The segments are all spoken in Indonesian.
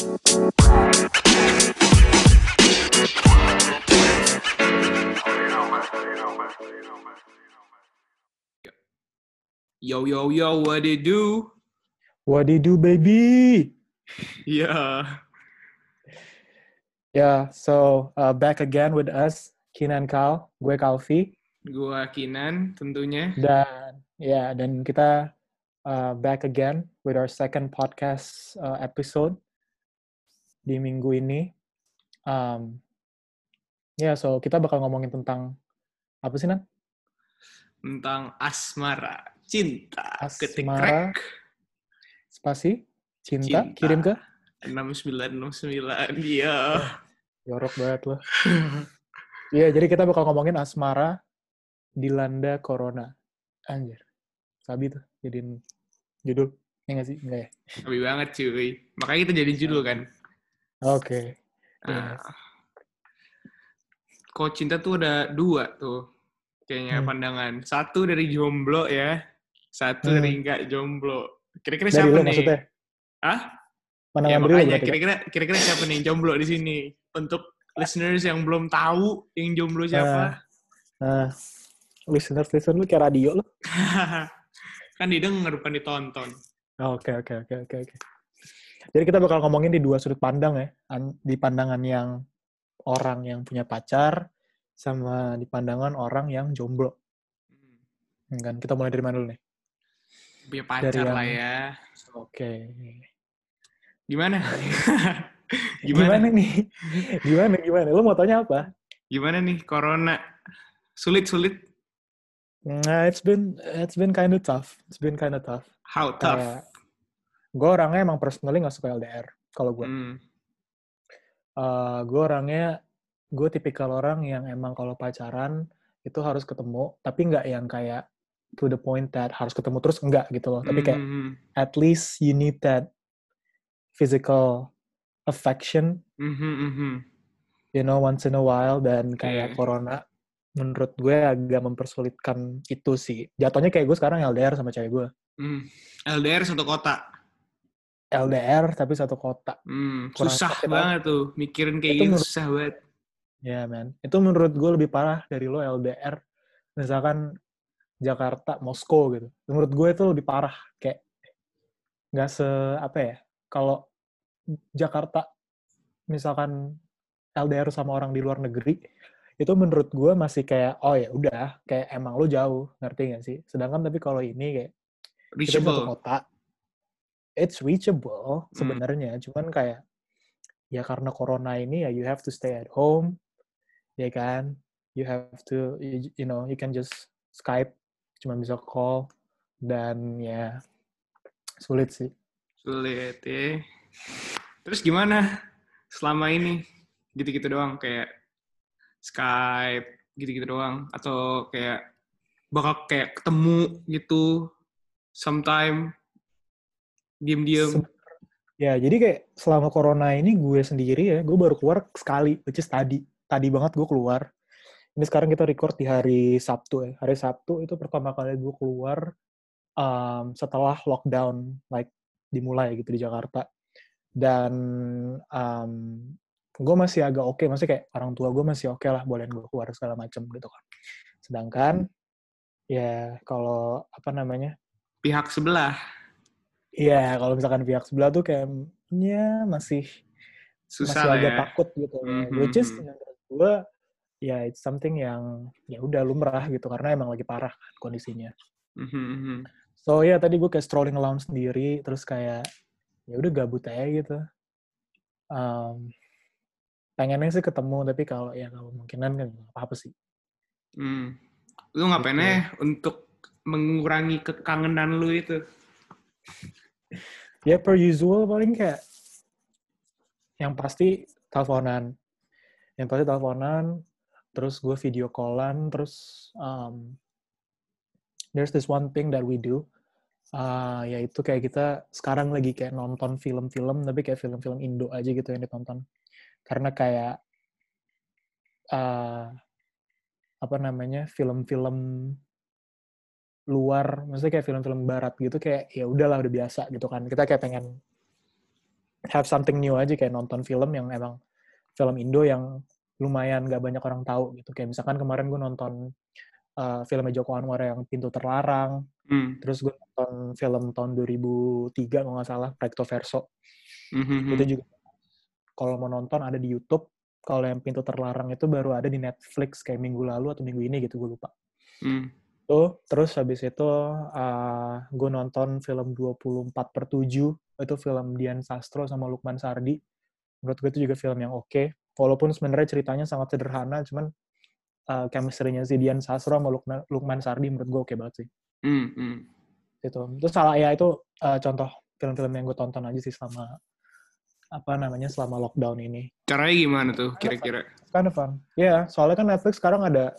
Yo yo yo, what it do? What you do, baby? Yeah. Yeah, so uh, back again with us, Kinan Kal, gue Kalvi, Gua Kinan tentunya. dan ya dan kita uh, back again with our second podcast uh, episode di minggu ini. Um, ya, yeah, so kita bakal ngomongin tentang apa sih Nan? Tentang asmara, cinta, Asmara. Spasi, cinta, Cinta. kirim ke 6969, iya. Yorok banget loh. Iya, jadi kita bakal ngomongin asmara dilanda corona. Anjir. Sabi tuh jadiin judul. Ya nggak sih? Enggak ya? Tapi banget cuy. Makanya kita jadi judul kan. Oke. Nah, kok cinta tuh ada dua tuh. Kayaknya Hmm. pandangan. Satu dari jomblo ya. Satu Hmm. dari enggak jomblo. Kira-kira siapa nih? maksudnya? Hah? Pandangan Ya makanya kan? kira-kira kira-kira siapa nih jomblo di sini? Untuk listeners yang belum tahu yang jomblo siapa? Nah, listener listener lu kayak radio lu. kan didengar bukan ditonton. Oke, oke, oke, oke, oke. Jadi kita bakal ngomongin di dua sudut pandang ya. Di pandangan yang orang yang punya pacar sama di pandangan orang yang jomblo. Ya Kan kita mulai dari mana dulu nih? Punya pacar yang- lah ya. Oke. Gimana? Gimana, Gimana? nih? Gimana gimana? Lu mau tanya apa? Gimana nih corona? Sulit-sulit? Nah, it's been it's been kind of tough. It's been kind of tough. How tough? Kayak gue orangnya emang personally nggak suka LDR. Kalau gue, Hmm. gue orangnya gue tipikal orang yang emang kalau pacaran itu harus ketemu, tapi nggak yang kayak to the point that harus ketemu terus enggak gitu loh. Tapi kayak Hmm. at least you need that physical affection, Mhm, mhm. you know, once in a while dan kayak Oke. corona menurut gue agak mempersulitkan itu sih. Jatuhnya kayak gue sekarang LDR sama cewek gue. Hmm. LDR satu kota. LDR tapi satu kota. Hmm. Susah banget tuh. Mikirin kayak Itu gitu menurut- susah banget. Ya, man. Itu menurut gue lebih parah dari lo LDR. Misalkan Jakarta, Moskow gitu. Menurut gue itu lebih parah. Kayak nggak se apa ya? Kalau Jakarta misalkan LDR sama orang di luar negeri, itu menurut gue masih kayak oh ya udah kayak emang lo jauh, ngerti gak sih? Sedangkan tapi kalau ini kayak kita di satu Reachable. kota, it's reachable Hmm. sebenarnya. Cuman kayak ya karena corona ini ya you have to stay at home, ya kan? You have to you, you know you can just Skype, cuma bisa call dan ya sulit sih. Sulit ya. Terus gimana selama ini? Gitu-gitu doang kayak Skype, gitu-gitu doang atau kayak bakal kayak ketemu gitu sometime diem-diem. Ya, jadi kayak selama corona ini gue sendiri ya, gue baru keluar sekali, which is tadi. Tadi banget gue keluar. Ini sekarang kita record di hari Sabtu ya. Hari Sabtu itu pertama kali gue keluar um, setelah lockdown, like dimulai gitu di Jakarta. Dan um, gue masih agak oke, masih kayak orang tua gue masih oke lah, bolehin gue keluar segala macam gitu kan. Sedangkan ya kalau apa namanya Pihak sebelah Iya, kalau misalkan pihak sebelah tuh kayaknya masih susah masih agak ya. takut gitu. Mhm, Which is mhm. menurut gue ya it's something yang ya udah lumrah gitu karena emang lagi parah kan kondisinya. Mhm, mhm. So ya tadi gue kayak strolling around sendiri terus kayak ya udah gabut aja gitu. Um, pengennya sih ketemu tapi kalau ya kalau kemungkinan kan nggak apa-apa sih. Hmm. Lu ngapainnya untuk mengurangi kekangenan lu itu? Ya per usual paling kayak yang pasti teleponan. Yang pasti teleponan, terus gue video callan, terus um, there's this one thing that we do, uh, yaitu kayak kita sekarang lagi kayak nonton film-film, tapi kayak film-film Indo aja gitu yang ditonton. Karena kayak uh, apa namanya film-film luar, maksudnya kayak film-film barat gitu kayak ya udahlah udah biasa gitu kan. Kita kayak pengen have something new aja kayak nonton film yang emang film Indo yang lumayan gak banyak orang tahu gitu. Kayak misalkan kemarin gue nonton uh, filmnya Joko Anwar yang Pintu Terlarang, Hmm. terus gue nonton film tahun 2003 kalau nggak salah, Recto Verso. Mhm. Itu juga kalau mau nonton ada di YouTube. Kalau yang Pintu Terlarang itu baru ada di Netflix kayak minggu lalu atau minggu ini gitu, gue lupa. Hmm. Tuh, terus habis itu uh, gue nonton film 24 per 7, itu film Dian Sastro sama Lukman Sardi. Menurut gue itu juga film yang oke. Walaupun sebenarnya ceritanya sangat sederhana, cuman uh, chemistry-nya si Dian Sastro sama Lukman, Lukman Sardi menurut gue oke banget sih. Hmm. Hmm. Itu. Itu salah ya itu uh, contoh film-film yang gue tonton aja sih selama apa namanya selama lockdown ini. Caranya gimana tuh kira-kira? Kind of fun. Ya, yeah, soalnya kan Netflix sekarang ada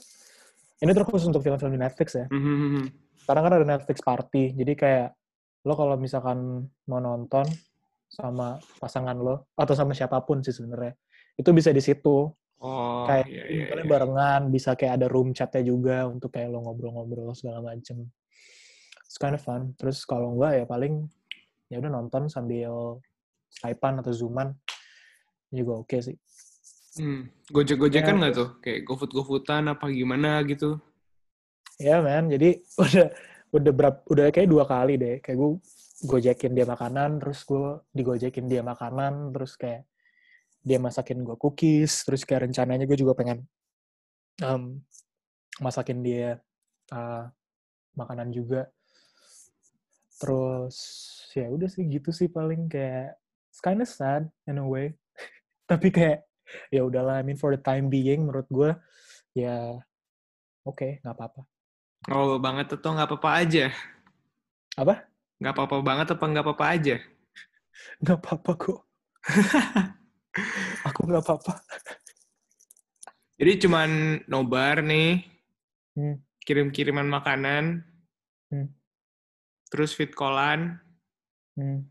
ini terkhusus untuk film-film di Netflix ya. Mhm. sekarang kan ada Netflix Party. Jadi kayak lo kalau misalkan mau nonton sama pasangan lo atau sama siapa pun sih sebenarnya, itu bisa di situ. Oh, kayak iya, iya, iya. barengan, bisa kayak ada room chatnya juga untuk kayak lo ngobrol-ngobrol segala macem. It's kind of fun. Terus kalau enggak ya paling ya udah nonton sambil Skypean atau Zooman juga oke sih. Hmm. Gojek-gojekan Ya, nggak tuh? Kayak GoFood-GoFoodan apa gimana gitu? Ya men, jadi udah udah berapa udah kayak dua kali deh. Kayak gue gojekin dia makanan, terus gue digojekin dia makanan, terus kayak dia masakin gue cookies, terus kayak rencananya gue juga pengen em, masakin dia uh, makanan juga. Terus ya udah sih gitu sih paling kayak it's kind of sad in a way. Tapi kayak ya udahlah, I mean for the time being menurut gue ya oke nggak apa-apa. Oh, banget atau nggak apa-apa aja? Apa? Nggak apa-apa banget apa nggak apa-apa aja? Nggak apa-apa kok. Aku nggak apa-apa. Jadi cuman nobar nih, Hmm. kirim-kiriman makanan, Hmm. terus fit callan, Hmm.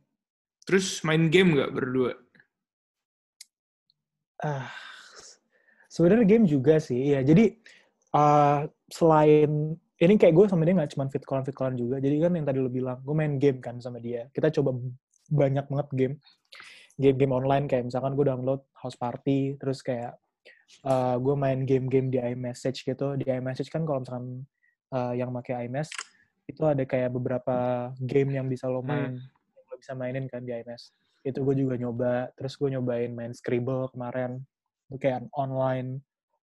terus main game nggak berdua? Ah, sebenarnya game juga sih. Ya, jadi uh, selain ini kayak gue sama dia nggak cuma fit callan fit callan juga. Jadi kan yang tadi lo bilang, gue main game kan sama dia. Kita coba banyak banget game, game-game online kayak misalkan gue download House Party, terus kayak uh, gue main game-game di iMessage gitu. Di iMessage kan kalau misalkan uh, yang pakai iMess itu ada kayak beberapa game yang bisa lo main, yang lo bisa mainin kan di iMess. Itu gue juga nyoba. Terus gue nyobain main Scribble kemarin. Itu kayak online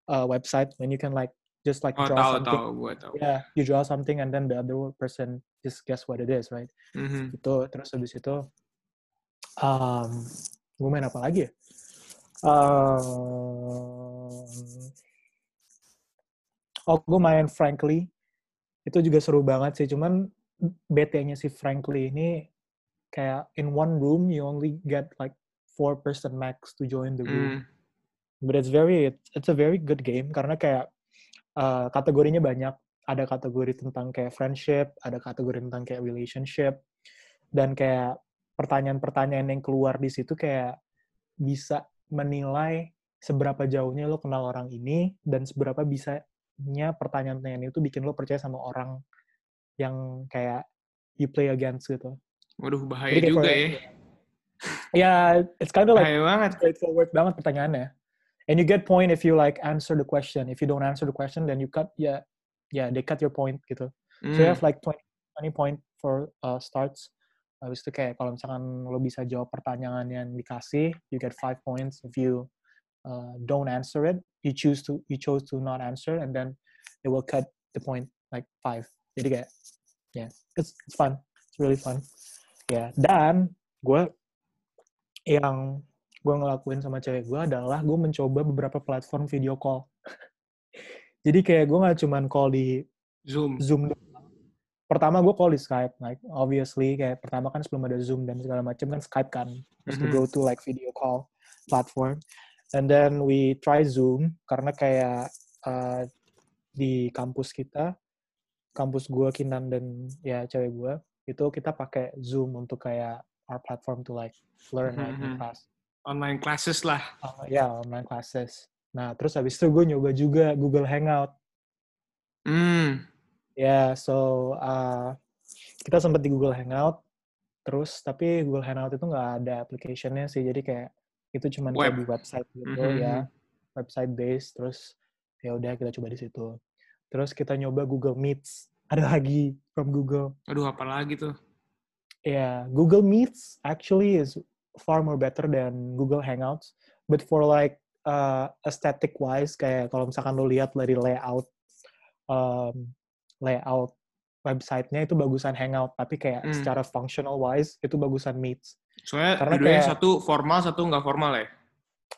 uh, website when you can like just like Oh, draw tahu something. tahu, gue tahu. Yeah, you draw something and then the other person just guess what it is, right? Mhm. Itu terus habis itu um, gue main apa lagi ya? Um, oh, gue main Frankly. Itu juga seru banget sih. Cuman BT-nya si Frankly ini kayak in one room you only get like four person max to join the room. Hmm. But it's very it's, it's a very good game karena kayak uh, kategorinya banyak. Ada kategori tentang kayak friendship, ada kategori tentang kayak relationship, dan kayak pertanyaan-pertanyaan yang keluar di situ kayak bisa menilai seberapa jauhnya lo kenal orang ini dan seberapa bisanya pertanyaan-pertanyaan itu bikin lo percaya sama orang yang kayak you play against gitu. Waduh, bahaya Jadi juga ya. Ya, it's kind of like Bahaya banget. straightforward banget pertanyaannya. And you get point if you like answer the question. If you don't answer the question, then you cut ya ya they cut your point gitu. So you Hmm. have like 20, 20 point for uh, starts. Habis itu kayak kalau misalkan lo bisa jawab pertanyaan yang dikasih, you get five points. If you uh, don't answer it, you choose to you chose to not answer, and then it will cut the point like five. Jadi kayak, yeah, it's it's fun. It's really fun. Ya, dan gue yang gue ngelakuin sama cewek gue adalah gue mencoba beberapa platform video call. Jadi kayak gue nggak cuman call di Zoom. Zoom. Pertama gue call di Skype, like obviously kayak pertama kan sebelum ada Zoom dan segala macam kan Skype kan, terus to Mhm. go to like video call platform, and then we try Zoom karena kayak uh, di kampus kita, kampus gue Kinan dan ya cewek gue itu kita pakai Zoom untuk kayak our platform to like learn like in Mhm. class. Online classes lah. Uh, ya online classes. Nah terus habis itu gue nyoba juga Google Hangout. Hmm. Ya, so uh, kita sempat di Google Hangout. terus tapi Google Hangout itu nggak ada application-nya sih jadi kayak itu cuma kayak Web. di website gitu Mhm, ya mhm. website based terus ya udah kita coba di situ terus kita nyoba Google Meets ada lagi from Google Aduh, apalagi tuh. Yeah, Google Meets actually is far more better than Google Hangouts. But for like uh, aesthetic wise, kayak kalau misalkan lo lihat dari layout um, layout websitenya itu bagusan Hangout, tapi kayak Hmm. secara functional wise itu bagusan Meets. Soalnya Karena kayak- satu formal, satu nggak formal ya.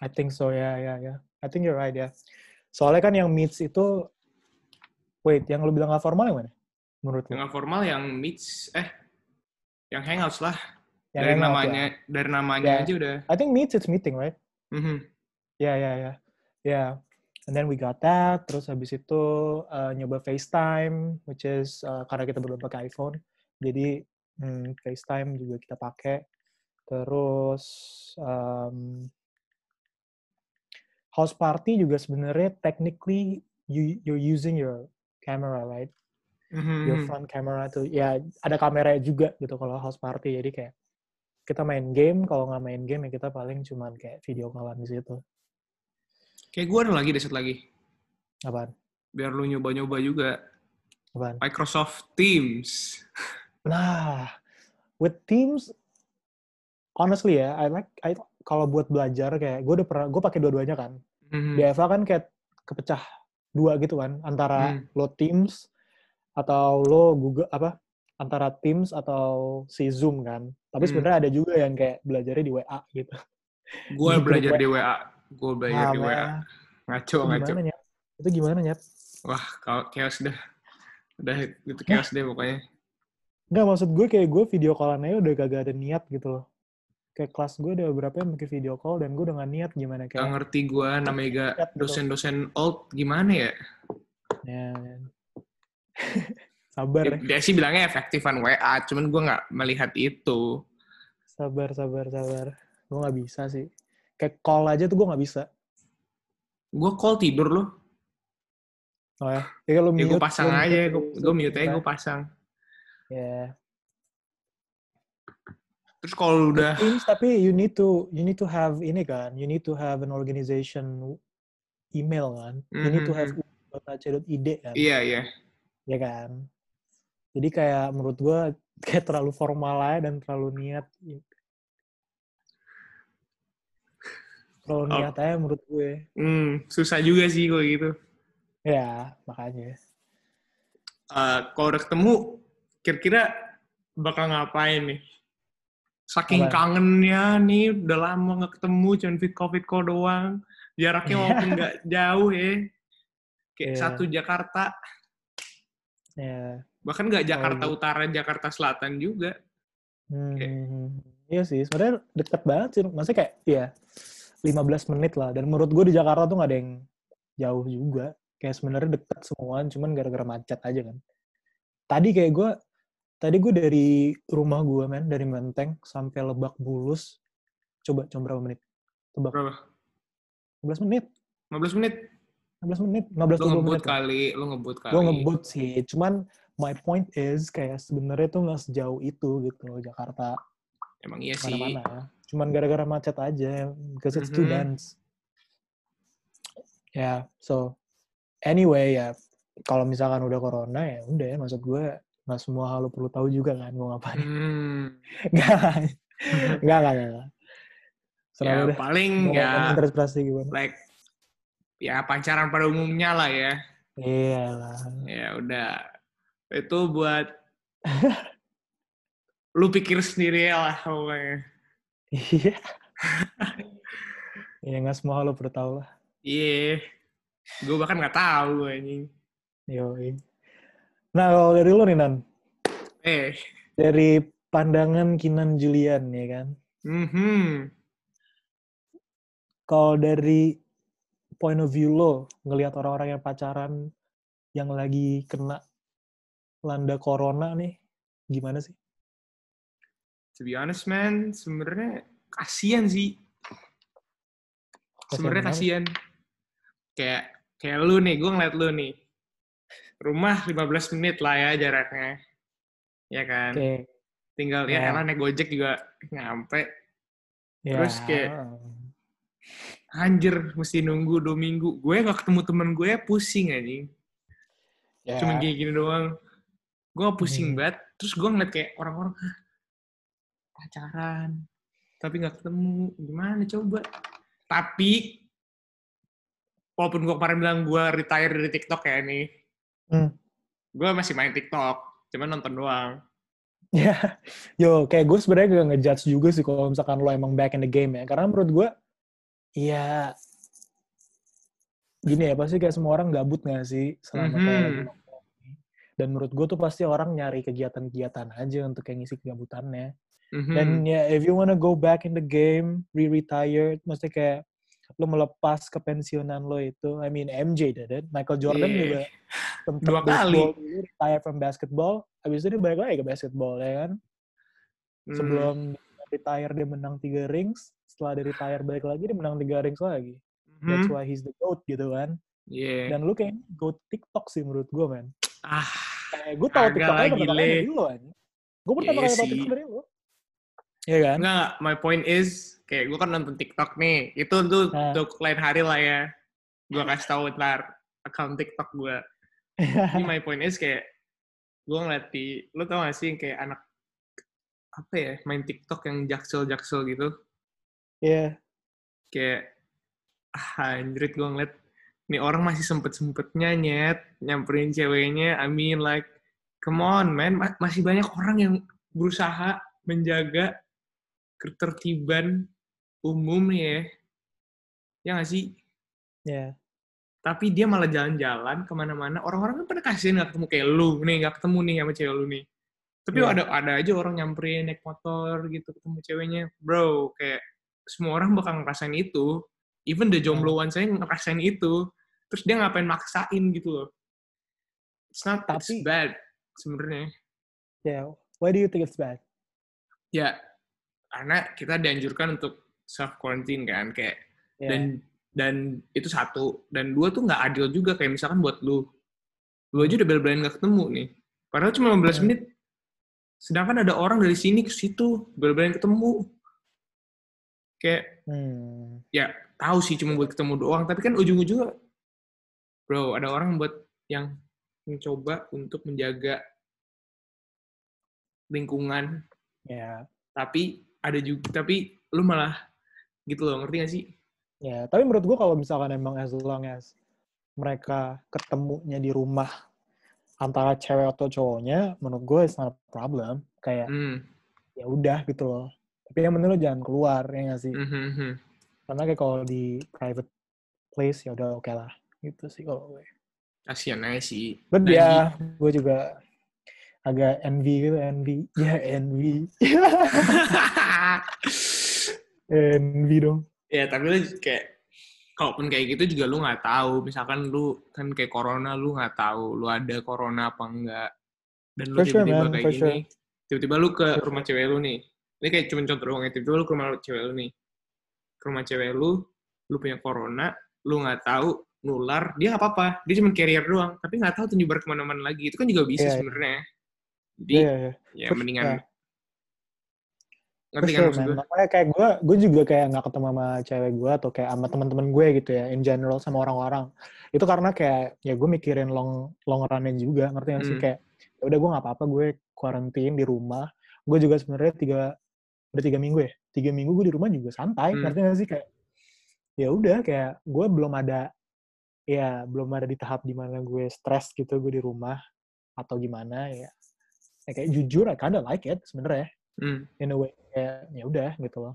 I think so, ya, ya, ya. I think you're right, ya. Soalnya kan yang Meets itu, wait, yang lo bilang gak formal yang mana? Menurut Yang formal yang meets, eh, yang hangouts lah. Yang dari Hangout, ya. namanya, dari namanya Ya. aja udah. I think Meets it's meeting, right? Mhm. Ya, ya, ya. Ya. And then we got that. Terus habis itu uh, nyoba FaceTime, which is uh, karena kita belum pakai iPhone. Jadi hmm, FaceTime juga kita pakai. Terus um, house party juga sebenarnya technically you you're using your camera, right? Your Mhm. front camera tuh ya ada kamera juga gitu kalau house party. Jadi kayak kita main game, kalau nggak main game ya kita paling cuman kayak video callan di situ. Kayak gue ada lagi, deset lagi. Apaan? Biar lu nyoba-nyoba juga. Apaan? Microsoft Teams. Nah, with Teams, honestly ya, I like, I, kalau buat belajar kayak, gue udah pernah, gue pakai dua-duanya kan. Mhm. Di EVA kan kayak kepecah dua gitu kan, antara Hmm. lo Teams atau lo Google apa, antara Teams atau si Zoom kan. Tapi Hmm. sebenarnya ada juga yang kayak belajarnya di WA gitu. Gue belajar di WA. Gue belajar Nah, di WA. Ngaco, itu ngaco. gimana nyet? Itu gimana nyet? Wah, kalau chaos dah. Udah itu chaos deh pokoknya. Nggak, maksud gue kayak gue video callan aja udah kagak ada niat gitu loh. Kayak kelas gue ada beberapa yang pakai video call dan gue udah gak niat gimana Gak kayak ngerti gue namanya gak gitu. dosen-dosen old gimana ya? Ya, man. Sabar, ya. Dia sih bilangnya efektifan WA, cuman gue nggak melihat itu. sabar, sabar, sabar. Gue nggak bisa sih. Kayak call aja tuh gue nggak bisa. Gue call tidur loh. Oh ya, ya Ya mute, gue pasang lu aja, gue mute aja, gue pasang. Ya. Terus kalau udah, Teams tapi you need to you need to have ini kan, you need to have an organization email kan. You need to have .ac.id kan. iya iya. Ya kan. Jadi kayak menurut gue kayak terlalu formal aja dan terlalu niat. Terlalu Oh. niat aja menurut gue. Hmm, susah juga sih kalau gitu. Ya, makanya. Eh, kalau udah ketemu, kira-kira bakal ngapain nih? Saking Apaan? kangennya nih, udah lama nggak ketemu, cuman fit covid call doang. Jaraknya walaupun nggak jauh ya. Kayak Iya. satu Jakarta, Ya. bahkan nggak Jakarta gitu. Utara, Jakarta Selatan juga. Hmm, iya sih, sebenarnya deket banget sih. Maksudnya kayak, ya 15 menit lah. Dan menurut gue di Jakarta tuh nggak ada yang jauh juga. Kayak sebenarnya deket semuaan, cuman gara-gara macet aja kan. Tadi kayak gue, tadi gue dari rumah gue men, dari Menteng sampai Lebak Bulus. Coba, coba berapa menit? Tebak. Berapa? 15 menit. 15 menit? 15 menit. Lu 15-20 ngebut menit. lah. kali, lu ngebut kali. Gue ngebut sih. Cuman my point is kayak sebenarnya tuh nggak sejauh itu gitu loh Jakarta. Emang iya sih. mana-mana. Cuman gara-gara macet aja, because it's too Mhm. dense. Ya, yeah, so anyway ya, kalau misalkan udah corona ya udah ya, maksud gue nggak semua hal lo perlu tahu juga kan gue ngapain. Hmm. Nggak, nggak, nggak, nggak. Selalu ya, deh. paling ya, terinspirasi gimana? like, ya pacaran pada umumnya lah ya. Iya lah. Ya udah. Itu buat lu pikir sendiri ya lah pokoknya. Iya. ya nggak semua lo perlu tahu lah. Iya. Gue bahkan nggak tahu anjing. Yoi. Nah kalau dari lo nih Nan, Eh. dari pandangan Kinan Julian ya kan, Mhm. kalau dari point of view lo ngelihat orang-orang yang pacaran yang lagi kena landa corona nih gimana sih? To be honest man, sebenarnya kasihan sih. Sebenarnya kasihan. Kayak kayak lu nih, gue ngeliat lu nih. Rumah 15 menit lah ya jaraknya. Ya kan? Oke. tinggal ya Ya. elah naik gojek juga nyampe Ya. Terus kayak- anjir mesti nunggu dua minggu. Gue gak ketemu temen gue pusing anjing. Ya. cuma gini gini doang. Gue pusing Hmm. banget. Terus gue ngeliat kayak orang-orang "Hah, pacaran tapi nggak ketemu. Gimana coba? Tapi walaupun gue kemarin bilang gue retire dari TikTok ya nih. Hmm. gue masih main TikTok cuma nonton doang. Ya, yo kayak gue sebenarnya gak ngejudge juga sih kalau misalkan lo emang back in the game ya. Karena menurut gue, ya gini ya pasti kayak semua orang gabut gak sih selama lagi nongkrong ini. Dan menurut gue tuh pasti orang nyari kegiatan-kegiatan aja untuk kayak ngisi kegabutannya. Mhm. Dan ya if you wanna go back in the game, re-retire, mesti kayak lo melepas kepensiunan lo itu. I mean MJ did it, Michael Jordan Iya. juga sempet Dua kali. retire from basketball, habis itu dia balik lagi ke basketball ya kan. Hmm. Sebelum retire dia menang tiga rings, setelah dia retire balik lagi dia menang tiga rings lagi. That's Mhm. why he's the GOAT gitu kan. Iya. Dan lu kayak GOAT TikTok sih menurut gue man. ah Kayak gue tau Agak TikTok aja lagi, pertama kali dari lu kan. Gue pertama Iya kali tau. TikTok dari lu. Iya kan? Enggak, my point is, kayak gue kan nonton TikTok nih. Itu tuh Nah. untuk lain hari lah ya. Gue kasih tahu ntar account TikTok gue. Ini my point is kayak, gue ngeliat di, lo tau gak sih kayak anak, apa ya, main TikTok yang jaksel-jaksel gitu. Iya. Kayak, ah anjrit gue ngeliat, nih orang masih sempet-sempetnya nyet, nyamperin ceweknya. I mean like, come on man, Ma- masih banyak orang yang berusaha menjaga ketertiban umum nih ya. Ya nggak sih? Iya. Tapi dia malah jalan-jalan ke mana-mana. Orang-orang kan pada kasihan nggak ketemu kayak lu nih, nggak ketemu nih sama cewek lu nih. Tapi Iya. ada ada aja orang nyamperin naik motor gitu ketemu ceweknya. Bro, kayak semua orang bakal ngerasain itu. Even the jombloan saya ngerasain itu. Terus dia ngapain maksain gitu loh. It's not it's Tapi- bad sebenarnya. Iya. Why do you think it's bad? Ya, karena kita dianjurkan untuk self quarantine kan kayak Iya. dan dan itu satu dan dua tuh nggak adil juga kayak misalkan buat lu lu aja udah bel-belain nggak ketemu nih padahal cuma 15 Hmm. menit sedangkan ada orang dari sini ke situ bel-belain ketemu kayak Hmm. tahu sih cuma buat ketemu doang tapi kan ujung-ujungnya bro ada orang buat yang mencoba untuk menjaga lingkungan Ya. tapi ada juga tapi lu malah gitu loh ngerti gak sih Ya, tapi menurut gua kalau misalkan emang as long as mereka ketemunya di rumah antara cewek atau cowoknya, menurut gue it's not a problem. Kayak hmm. ya udah gitu loh. Tapi yang penting lo jangan keluar ya nggak sih? mhm, mhm. Karena kayak kalau di private place ya udah oke lah. Gitu sih kalau gue. kasihan aja sih But Dan ya, gue juga agak envy gitu, envy. Ya envy. envy dong. ya tapi lu kayak kalaupun kayak gitu juga lu nggak tahu. Misalkan lu kan kayak corona lu nggak tahu lu ada corona apa enggak dan lu sure, tiba-tiba man, kayak gini tiba-tiba lu ke For rumah cewek lu nih. Ini kayak cuma contoh doang ya tiba-tiba lu ke rumah cewek lu nih. Ke rumah cewek lu lu punya corona lu nggak tahu nular dia nggak apa-apa. Dia cuma carrier doang tapi nggak tahu tuh nyebar ke mana-mana lagi. Itu kan juga bisa Iya, iya. sebenarnya. Jadi Iya, iya. ya mendingan ya. Ngerti kan maksud gue Makanya kayak gue, gue juga kayak nggak ketemu sama cewek gue atau kayak sama teman-teman gue gitu ya, in general sama orang-orang. Itu karena kayak ya gue mikirin long long run-nya juga, ngerti gak sih? Hmm. Kayak ya udah gue nggak apa-apa, gue quarantine di rumah. Gue juga sebenarnya tiga udah tiga minggu ya, tiga minggu gue di rumah juga santai, Hmm. ngerti gak sih? Kayak ya udah kayak gue belum ada ya belum ada di tahap di mana gue stres gitu gue di rumah atau gimana ya. Ya, kayak jujur, I kinda like it sebenarnya Hmm. in a way kayak ya udah gitu loh.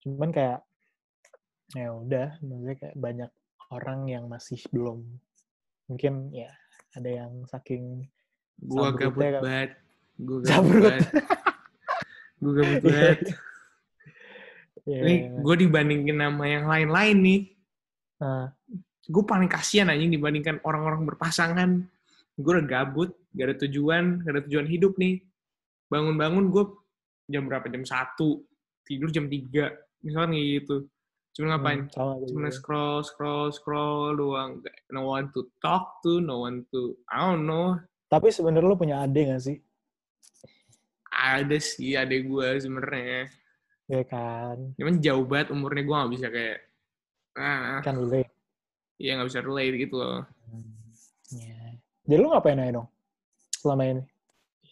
Cuman kayak ya udah maksudnya kayak banyak orang yang masih belum mungkin ya ada yang saking gua gabut banget. Gua gabut banget. Gua gabut banget. ya, Ini gue dibandingin sama yang lain-lain nih, nah, gue paling kasihan anjing dibandingkan orang-orang berpasangan. Gue udah gabut, gak ada tujuan, gak ada tujuan hidup nih. Bangun-bangun gue jam berapa? Jam 1. Tidur jam 3. Misalnya gitu. Cuma ngapain? hmm, Cuma gitu. scroll, scroll, scroll doang. No one to talk to, no one to, I don't know. tapi sebenarnya lo punya adik gak sih Ada sih adek gue sebenarnya. Ya kan? Cuman jauh banget umurnya gue gak bisa kayak, ah, Kan relate. iya gak bisa relate gitu loh. Ya. Jadi lu ngapain aja dong? Selama ini?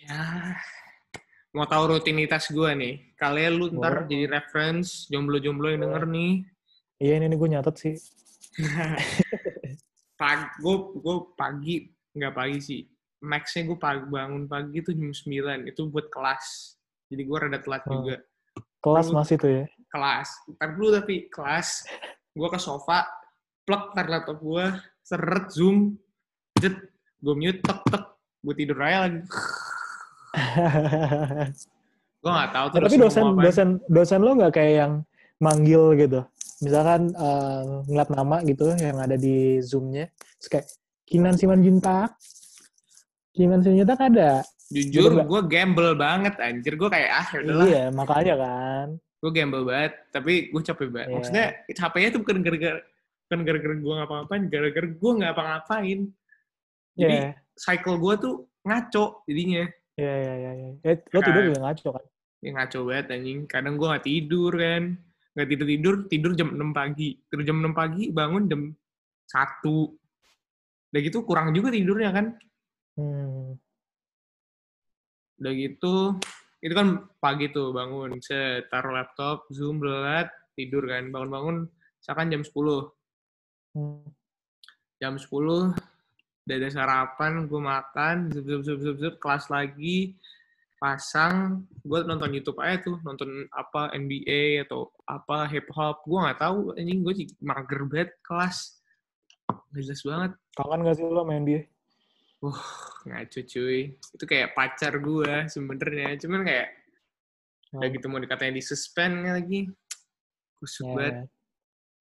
Ya, mau tahu rutinitas gue nih. Kalian lu ntar Boleh. jadi reference, jomblo-jomblo yang denger nih. Iya ini, nih gue nyatet sih. pagi, gue, gue pagi, nggak pagi sih. Maxnya gue pagi, bangun pagi tuh jam 9. Itu buat kelas. Jadi gue rada telat Hmm. juga. Kelas masih tuh ya? Kelas. Ntar dulu tapi kelas. Gue ke sofa, plug ntar laptop gue, seret, zoom, jet, gue mute, tek, tek. Gue tidur aja lagi. Gue nggak tahu Ya, terus tapi dosen dosen dosen lo nggak kayak yang manggil gitu misalkan eh, ngeliat nama gitu yang ada di zoomnya terus kayak Kinan Simanjuntak Kinan Simanjuntak ada Jujur, Bener nggak? gue gamble banget, anjir. Gue kayak, ah yaudahlah, iya makanya kan gue gamble banget. Tapi gue capek banget. Iya. Maksudnya, HP-nya tuh bukan gara-gara bukan gara-gara gue ngapa-ngapain, gara-gara gue nggak apa-ngapain. Jadi, Iya cycle gue tuh ngaco jadinya. Iya iya iya iya. Eh, lo tidur Kan. juga ngaco kan Ya ngaco banget anjing. Kadang gue nggak tidur kan. Nggak tidur-tidur, tidur jam 6 pagi. Tidur jam 6 pagi, bangun jam 1. Udah gitu kurang juga tidurnya kan. hmm. Udah gitu, itu kan pagi tuh bangun, set, taruh laptop, zoom, belat, tidur kan. Bangun-bangun, misalkan jam 10. Hmm. Jam 10, udah ada sarapan, gue makan, zup, zup, zup, zup, zup, kelas lagi, pasang, gue nonton YouTube aja tuh, nonton apa, NBA atau apa, hip hop, gue nggak tahu, anjing gue mager banget kelas. Nggak jelas banget. kangen gak sih lo main dia Ngaco cuy. Itu kayak pacar gue sebenarnya. Cuman kayak Oh. udah gitu mau dikatain di suspend lagi. Kusuk Ya, banget.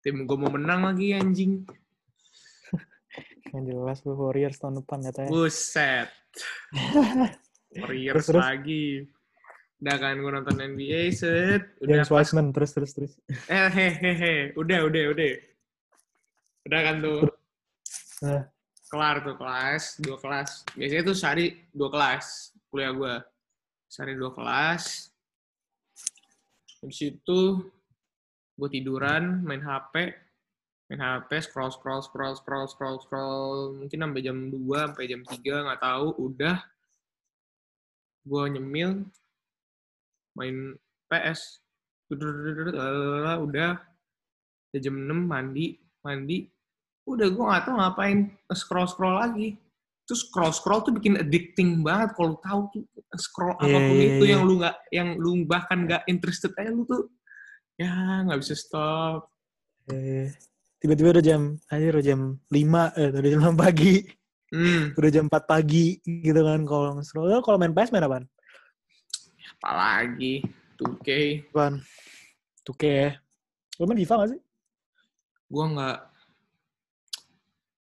Tim gue mau menang lagi anjing. Yang jelas lo Warriors tahun depan katanya Buset. Warriors Terus, terus? lagi. Udah kan gue nonton NBA set. Udah James pas. Wiseman terus terus terus Eh hehehe. Udah udah udah. Udah kan tuh. Nah. Kelar tuh kelas. Dua kelas. Biasanya tuh sehari dua kelas. Kuliah gue. Sehari dua kelas. Habis itu gue tiduran, main HP, main HP, scroll, scroll, scroll, scroll, scroll, scroll, mungkin sampai jam 2, sampai jam 3, nggak tahu, udah. Gue nyemil, main PS, udah, udah jam 6, mandi, mandi, udah gue nggak tahu ngapain, scroll-scroll lagi. Terus scroll-scroll tuh bikin addicting banget kalau tahu tuh scroll Iya, apa pun iya, itu iya. yang lu nggak yang lu bahkan nggak interested aja lu tuh ya nggak bisa stop Eh, tiba-tiba udah jam anjir udah jam 5 eh udah jam 6 pagi hmm udah jam 4 pagi gitu kan kalau scroll kalau main PS main apaan? apalagi 2K Apaan? 2K ya. Lo main FIFA gak sih? gua nggak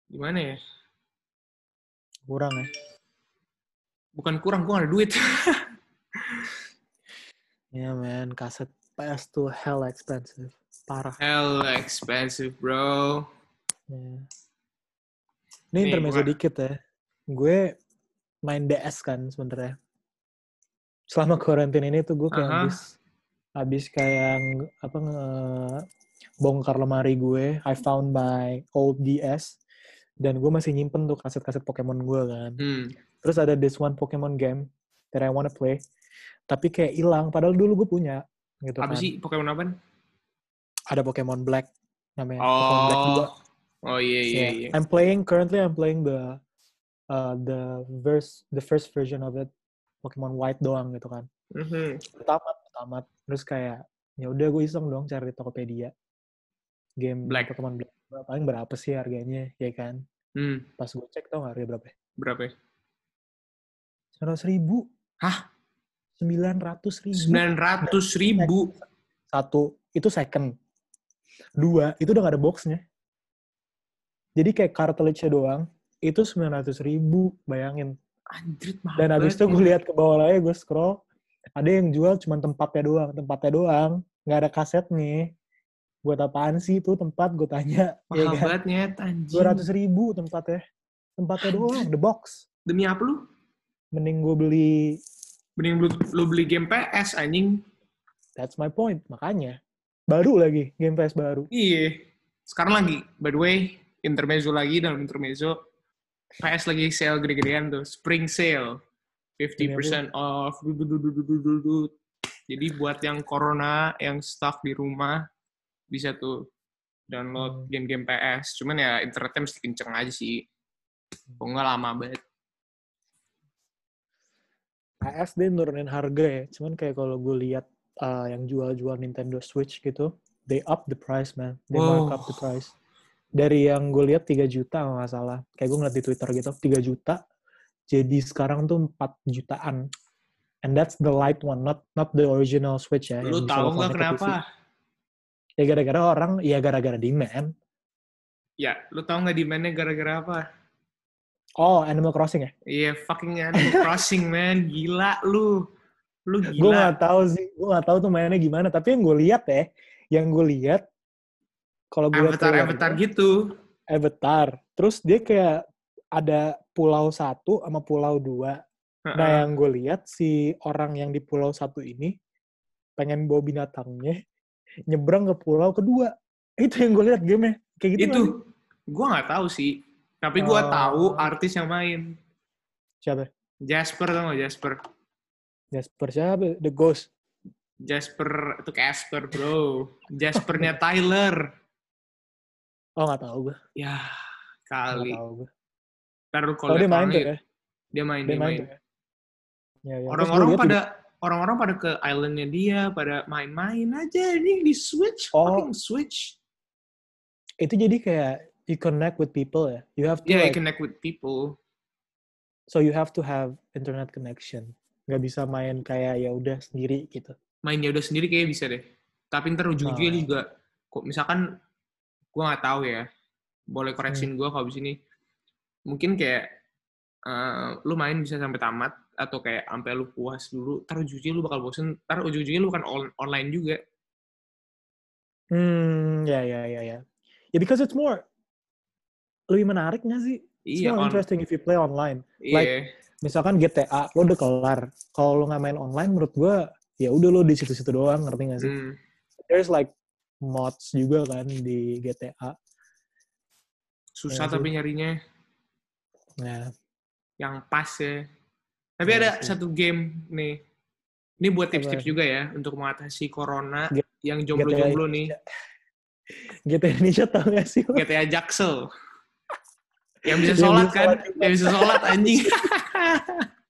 gimana ya Kurang ya. bukan kurang gua nggak ada duit Ya man, kaset PS tuh hell expensive. Parah. hell expensive bro Ya. Ini Nih, intermezzo bukan- dikit ya. Gue main DS kan sebenernya. Selama karantina ini tuh gue kayak Aha. habis habis kayak apa nge bongkar lemari gue. I found my old DS dan gue masih nyimpen tuh kaset-kaset Pokemon gue kan. hmm Terus ada this one Pokemon game that I wanna play. Tapi kayak hilang padahal dulu gue punya gitu apa kan. sih Pokemon apa Ada Pokemon Black namanya. Pokemon Black 2. oh oh iya iya Yeah. iya I'm playing currently. I'm playing the uh, the verse the first version of it Pokemon White doang gitu kan. Mhm. Tamat tamat terus kayak ya udah gue iseng dong cari di Tokopedia game Black. Pokemon Black paling berapa sih harganya ya kan hmm pas gue cek tau nggak harga berapa berapa ya? seratus ribu Hah? sembilan ratus ribu sembilan ratus ribu satu itu second dua itu udah gak ada boxnya jadi kayak cartridge doang itu sembilan ratus ribu bayangin mahal dan habis itu banget gue lihat ke bawah lagi gue scroll ada yang jual cuma tempatnya doang tempatnya doang nggak ada kasetnya buat apaan sih itu tempat gue tanya ya. ya mahal kan banget nyet dua ratus ribu tempatnya tempatnya doang the box demi apa lu mending gue beli Mending lu, lu beli game PS anjing. That's my point. Makanya. Baru lagi, Game Pass baru. Iya. Sekarang lagi, by the way, intermezzo lagi dalam intermezzo. PS lagi sale gede-gedean tuh. Spring sale. 50% off. Du- du- du- du- du- du- du- du. Jadi buat yang corona, yang stuck di rumah, bisa tuh download Hmm. game-game PS. Cuman ya internetnya mesti kenceng aja sih. Kok nggak lama banget. PS dia nurunin harga ya. Cuman kayak kalau gue lihat uh, yang jual-jual Nintendo Switch gitu, they up the price man. They Wow. mark up the price. Dari yang gue lihat 3 juta kalau nggak salah. Kayak gue ngeliat di Twitter gitu, 3 juta. Jadi sekarang tuh 4 jutaan. And that's the light one, not not the original Switch ya. Lu tahu nggak ke TV. kenapa? Ya gara-gara orang, ya gara-gara demand. Ya, lu tahu nggak demandnya gara-gara apa? Oh, Animal Crossing ya? Iya, fucking Animal Crossing, man. Gila lu. Lu Gue gila. nggak tahu sih, gue nggak tahu tuh mainnya gimana. Tapi yang gue lihat ya, yang gue lihat, kalau gue lihat Avatar-avatar gitu. Avatar. Terus dia kayak ada pulau satu sama pulau dua. Nah Heeh. yang gue lihat si orang yang di pulau satu ini pengen bawa binatangnya nyebrang ke pulau kedua. Itu yang gue lihat game Kayak gitu. itu kan? gua nggak tahu sih. Tapi gua Oh. tahu artis yang main. Siapa? Jasper tau nggak Jasper? Jasper siapa? The Ghost. Jasper itu Casper, bro. Jaspernya Tyler. Oh nggak tahu gue. Ya, kali. tahu gue. Oh kalau dia main tuh ya? dia main, Dia dia main main. ya? Ya, ya. Orang-orang pada orang-orang pada ke islandnya dia, pada main-main aja ini di Switch, Oh. fucking Switch. itu jadi kayak you connect with people ya. You have to Yeah, you like, connect with people. so you have to have internet connection. Nggak bisa main kayak ya udah sendiri gitu. mainnya udah sendiri kayak bisa deh. Tapi ntar ujung-ujungnya Oh. juga, kok misalkan gue nggak tahu ya, boleh Hmm. koreksin gue kalau di sini. Mungkin kayak eh, lu main bisa sampai tamat atau kayak sampai lu puas dulu. Ntar ujung-ujungnya lu bakal bosen. Ntar ujung-ujungnya lu kan on- online juga. Hmm, ya ya ya ya. Ya because it's more lebih menarik nggak sih? It's Iya, more on, interesting if you play online. iya. Misalkan GTA, lo udah kelar. Kalau lo nggak main online, menurut gua ya udah lo di situ-situ doang, ngerti nggak sih? Hmm. There's like mods juga kan di GTA. Susah Iya tapi sih. nyarinya Nah, yang pas ya. Tapi Iya ada sih. satu game nih. Ini buat tips-tips juga ya untuk mengatasi corona G- yang jomblo-jomblo nih. GTA Indonesia tau gak sih? GTA Jaksel. Yang bisa sholat kan? Yang bisa sholat anjing.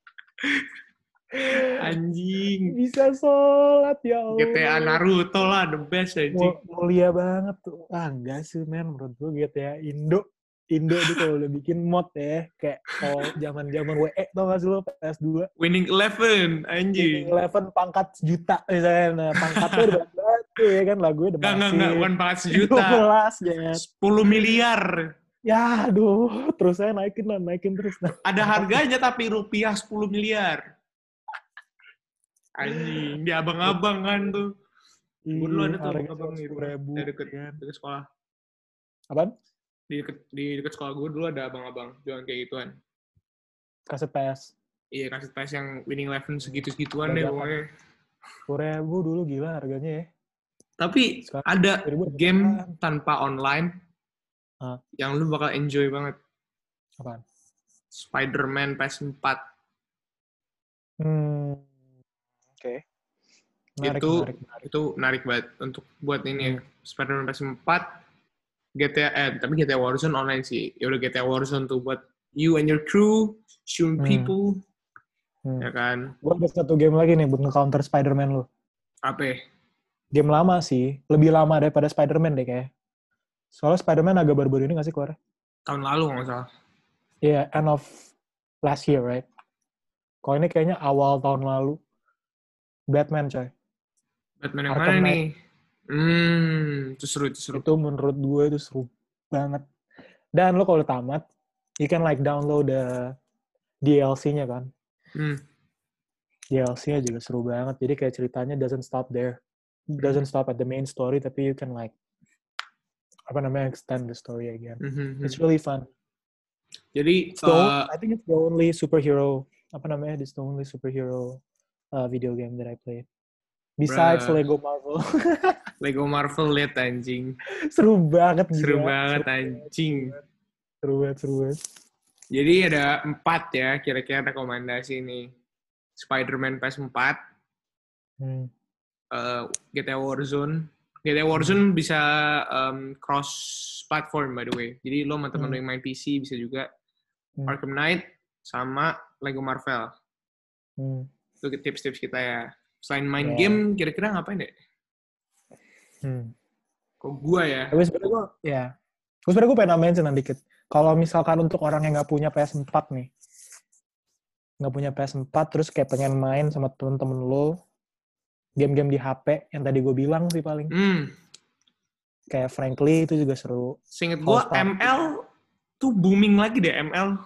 anjing. Bisa sholat ya Allah. GTA Naruto lah the best anjing. Mu- mulia banget tuh. Ah enggak sih men, menurut gue GTA Indo. Indo tuh kalau udah bikin mod ya, kayak kalau zaman-zaman WE tau gak sih lo PS2? Winning Eleven anjing. Eleven pangkat sejuta misalnya, nah, pangkatnya udah banget tuh ya kan lagunya udah Enggak, enggak, enggak. One Punch sejuta. 12 ya. 10 miliar. Ya aduh, terus saya naikin lah, naikin terus. Nah, Ada harganya tapi rupiah 10 miliar. Anjing, di abang-abang kan tuh. Gue dulu ada tuh abang-abang di 100.000 rumah. Di deket, kan. deket sekolah. Apaan? Di deket, di deket sekolah gue dulu ada abang-abang jualan kayak gituan. Kaset PS. Iya, kasih PS yang Winning Eleven segitu-segituan deh pokoknya. 10.000 dulu gila harganya ya. Tapi Sekarang ada 10.000 game tanpa online Hah? yang lu bakal enjoy banget. Apaan? Spider-Man PS4. Hmm. Oke. Menarik, Itu- menarik, menarik. Itu menarik banget untuk buat ini ya. Hmm. Spider-Man PS4, GTA, eh, tapi GTA Warzone online sih. Ya udah GTA Warzone tuh buat you and your crew, shooting Hmm. people, Hmm. ya kan. Gue ada satu game lagi nih buat nge-counter Spider-Man lu. Apa? Game lama sih. Lebih lama daripada Spider-Man deh kayak. Soalnya Spider-Man agak baru-baru ini gak sih keluar? Tahun lalu nggak salah. Iya, end of last year, right? Kalau ini kayaknya awal tahun lalu. Batman, coy. Batman yang Arkham mana Knight. nih? Hmm, itu seru, itu seru. Itu menurut gue itu seru banget. Dan lo kalau tamat, you can like download the DLC-nya kan. Hmm. DLC-nya juga seru banget. Jadi kayak ceritanya doesn't stop there. Doesn't stop at the main story, tapi you can like apa namanya extend the story again. Mhm. It's really fun. Jadi, on- uh, I think it's the only superhero apa namanya? It's the only superhero uh, video game that I played. Besides Bruh. Lego Marvel. Lego Marvel liat anjing. seru banget Seru banget Seru anjing. Seru banget, seru banget. Jadi ada empat ya kira-kira rekomendasi nih. Spider-Man PS4, Hmm. uh, GTA Warzone. GTA Warzone bisa um, cross platform by the way. Jadi lo sama temen lo Hmm. yang main PC bisa juga Hmm. Arkham Knight sama Lego Marvel. Hmm. Itu tips-tips kita ya. Selain main Ya. game, kira-kira ngapain deh? Hmm. Kok gua ya? Tapi sebenarnya gue, ya. Gue sebenarnya gue pengen nambahin sih dikit. Kalau misalkan untuk orang yang nggak punya PS4 nih, nggak punya PS4, terus kayak pengen main sama temen-temen lo, game-game di HP, yang tadi gue bilang sih paling. Hmm, Kayak Frankly itu juga seru. House Party. ML tuh booming lagi deh ML.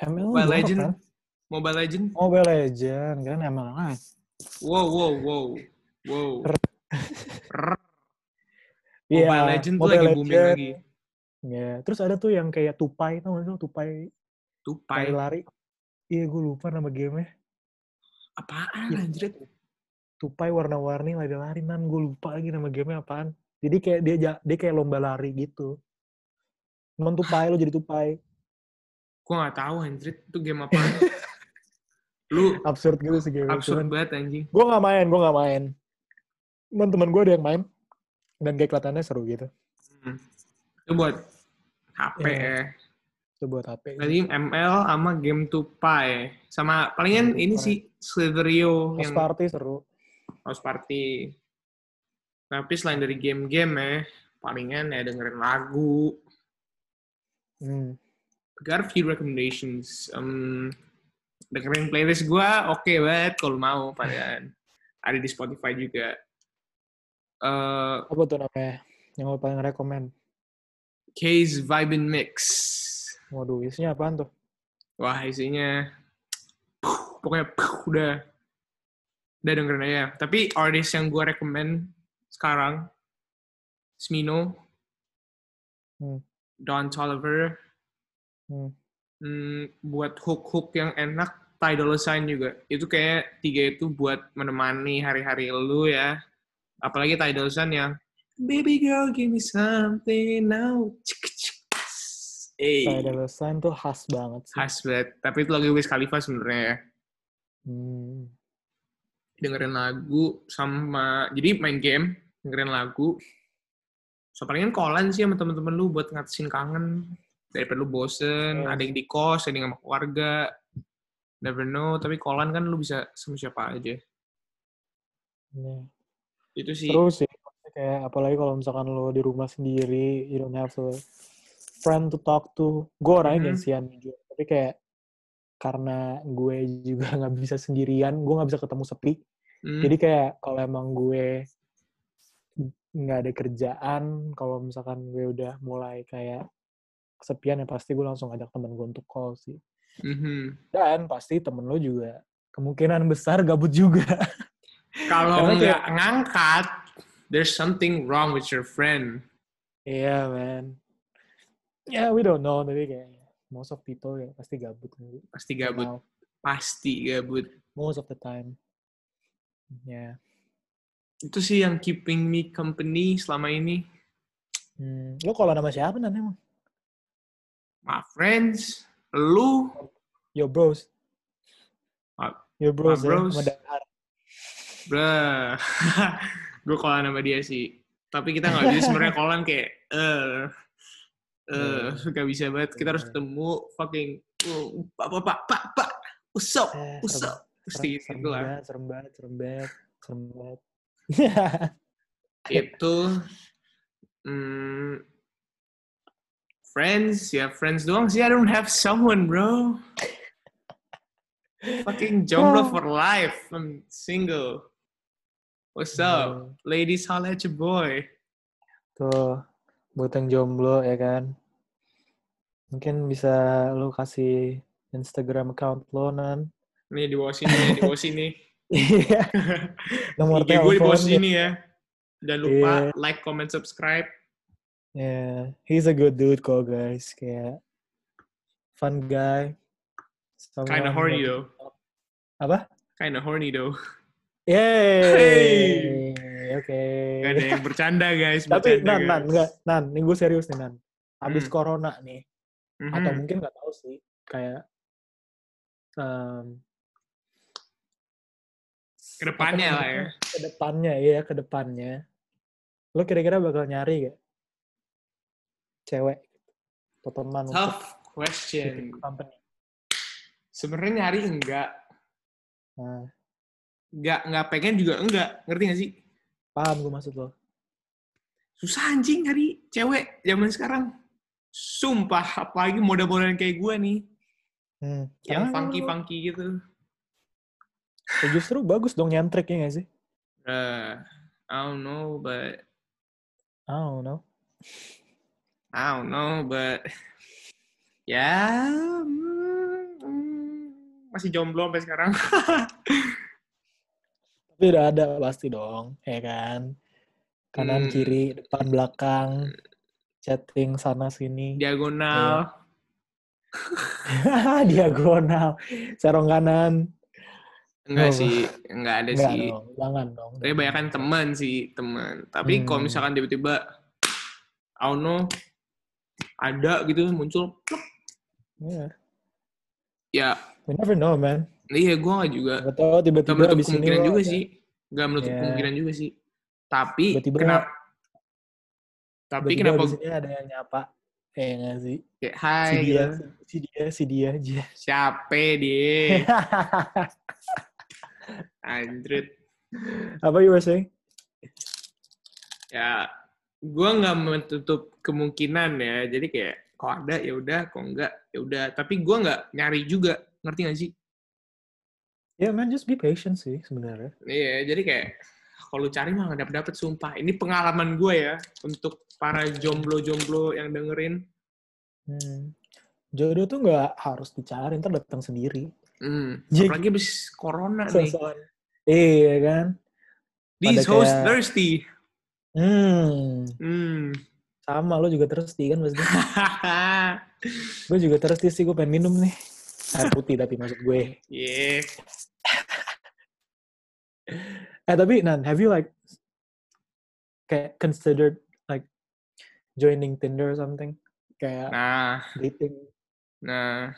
ML Mobile Legend. kan? Mobile Legend. Mobile Legend, kan ML kan? Wow, wow, wow. Wow. Rrr. Iya, Mobile Legend tuh Mobile lagi booming Legend. lagi. Ya, terus ada tuh yang kayak tupai, tau gak sih tupai, Tupai. lari-lari. Iya, gue lupa nama gamenya. Apaan anjir? Tupai warna-warni lari-lari, nan gue lupa lagi nama gamenya apaan. Jadi kayak dia dia kayak lomba lari gitu. Cuman tupai lo jadi tupai. Gua nggak tahu anjir itu game apaan. Lu Absurd gitu sih gamenya. absurd Cuman banget anjing. gue gak main, gue gak main. Cuman teman gue ada yang main. Dan kayak kelihatannya seru gitu. Hmm. Itu buat HP Iya. ya. Itu buat HP. Tadi ML sama game Tupai. Sama palingan Game ini sih Slitherio House yang Party seru. House Party. Tapi selain dari game-game ya, palingan ya dengerin lagu. Hmm. Got a few recommendations. Um, dengerin playlist gue oke banget kalau mau palingan. Ada di Spotify juga. Eh, Apa tuh namanya? Yang lo paling rekomend? Case Vibe and Mix. Waduh, isinya apaan tuh? Wah, isinya pokoknya udah udah dengerin aja. Tapi artis yang gue recommend sekarang Smino, Hmm. Don Toliver, Hmm. hmm, buat hook-hook yang enak, Ty Dolla Sign juga. Itu kayak tiga itu buat menemani hari-hari lu ya. Apalagi Ty Dolla Sign yang Baby girl, give me something now. Cik, cik. Eh, Tidal Sign tuh khas banget sih. khas banget. Tapi itu lagu Wiz Khalifa sebenarnya ya. Hmm. Dengerin lagu sama jadi main game dengerin lagu so palingan callan sih sama temen-temen lu buat ngatasin kangen daripada lu bosen Yes. ada yang di kos ada yang sama keluarga never know tapi callan kan lu bisa sama siapa aja Iya. itu sih Seru sih. Kayak apalagi kalau misalkan lo di rumah sendiri, you don't have a friend to talk to. Gue orangnya Mhm. gengsian jujur. Tapi kayak karena gue juga nggak bisa sendirian, gue nggak bisa ketemu sepi. Hmm, Jadi kayak kalau emang gue nggak ada kerjaan, kalau misalkan gue udah mulai kayak kesepian ya pasti gue langsung ajak temen gue untuk call sih. mhm. Dan pasti temen lo juga kemungkinan besar gabut juga. kalau nggak ngangkat there's something wrong with your friend Iya, man. Ya, yeah, we don't know, tapi kayak most of people ya pasti gabut. pasti gabut pasti gabut most of the time. Ya. itu sih yang keeping me company selama ini Hmm. Lo kalau nama siapa nanti emang? my friends lu Yo bros. Ah, Yo bros, my ya. bros. Dahar. Bruh. gue kolan sama dia sih. Tapi kita nggak bisa sebenarnya kolan kayak eh eh Iya. gak bisa banget. Kita harus Iya. ketemu fucking oh, pak pak pak pak pak what's up Serem, serem gitu lah. serem banget, serem banget, serem banget. Itu hmm, friends ya friends doang sih. I don't have someone bro. fucking jomblo for life. I'm single. What's up? Ladies, holla at your boy. Tuh, buat yang jomblo ya kan. Mungkin bisa lu kasih Instagram account lo, Nan. Nih di bawah sini, di bawah sini. Iya. Nomor IG gue di bawah sini ya. Jangan lupa Iya. like, comment, subscribe. Yeah, he's a good dude kok guys. Kayak fun guy. Someone Kinda horny though. Apa? Kinda horny though. Yeay. Oke. Gak ada yang bercanda guys. Tapi bercanda, nan nan enggak nan, ini gue serius nih nan. Abis Hmm. corona nih, Mhm. atau mungkin nggak tahu sih, kayak em, Ke depannya lah ya. Ke depannya ya, ke depannya. Lo kira-kira bakal nyari gak cewek atau teman Tough question. company? Sebenarnya nyari enggak. Nah, Enggak, enggak pengen juga enggak. Ngerti gak sih? paham gue maksud lo. Susah anjing nyari cewek zaman sekarang. Sumpah, apalagi model-model kayak gue nih. Hmm. Yang funky-funky gitu. Ya justru bagus dong nyantrik ya gak sih? Uh, I don't know, but I don't know. I don't know, but ya mm, mm, masih jomblo sampai sekarang. Tapi udah ada pasti dong, ya kan? Kanan, Hmm. kiri, depan, belakang, chatting sana sini. Diagonal. Diagonal, serong kanan. Enggak Oh. sih, enggak ada Enggak sih. dong, jangan dong. Tapi banyak kan teman sih, teman. Tapi kalau Hmm. misalkan tiba-tiba, I don't know, ada gitu muncul, Iya. ya We never know, man. iya gue nggak juga. Gak tau Gak tiba-tiba menutup abis ini kemungkinan juga ada- sih. Gak menutup Ya. kemungkinan juga sih. Tapi Tiba-tiba kenapa? Tapi tiba-tiba kenapa? abis ini ada yang nyapa. Eh, nggak sih? Kayak, Si hai, dia, gitu. si dia, si dia aja. siapa dia? Anjrit. Apa you were saying? Ya, gue nggak menutup kemungkinan ya. Jadi kayak, kok ada ya udah, kok enggak ya udah. Tapi gue nggak nyari juga. Ngerti gak sih? Ya man, just be patient sih sebenarnya. Iya, jadi kayak kalau lu cari mah nggak dapet dapet sumpah. Ini pengalaman gue ya untuk para jomblo-jomblo yang dengerin. Hmm. Jodoh tuh nggak harus dicari, ntar datang sendiri. Hmm. Jik. Apalagi abis corona nih. Sosokan. Iya kan? These pada hosts kayak- thirsty. Hmm, Hmm. sama lo juga thirsty kan pasti. gue juga thirsty sih, gue pengen minum nih. Air putih tapi maksud gue. yeah. Eh tapi Nan, have you like kayak considered like joining Tinder or something? Kayak Nah, dating. nah.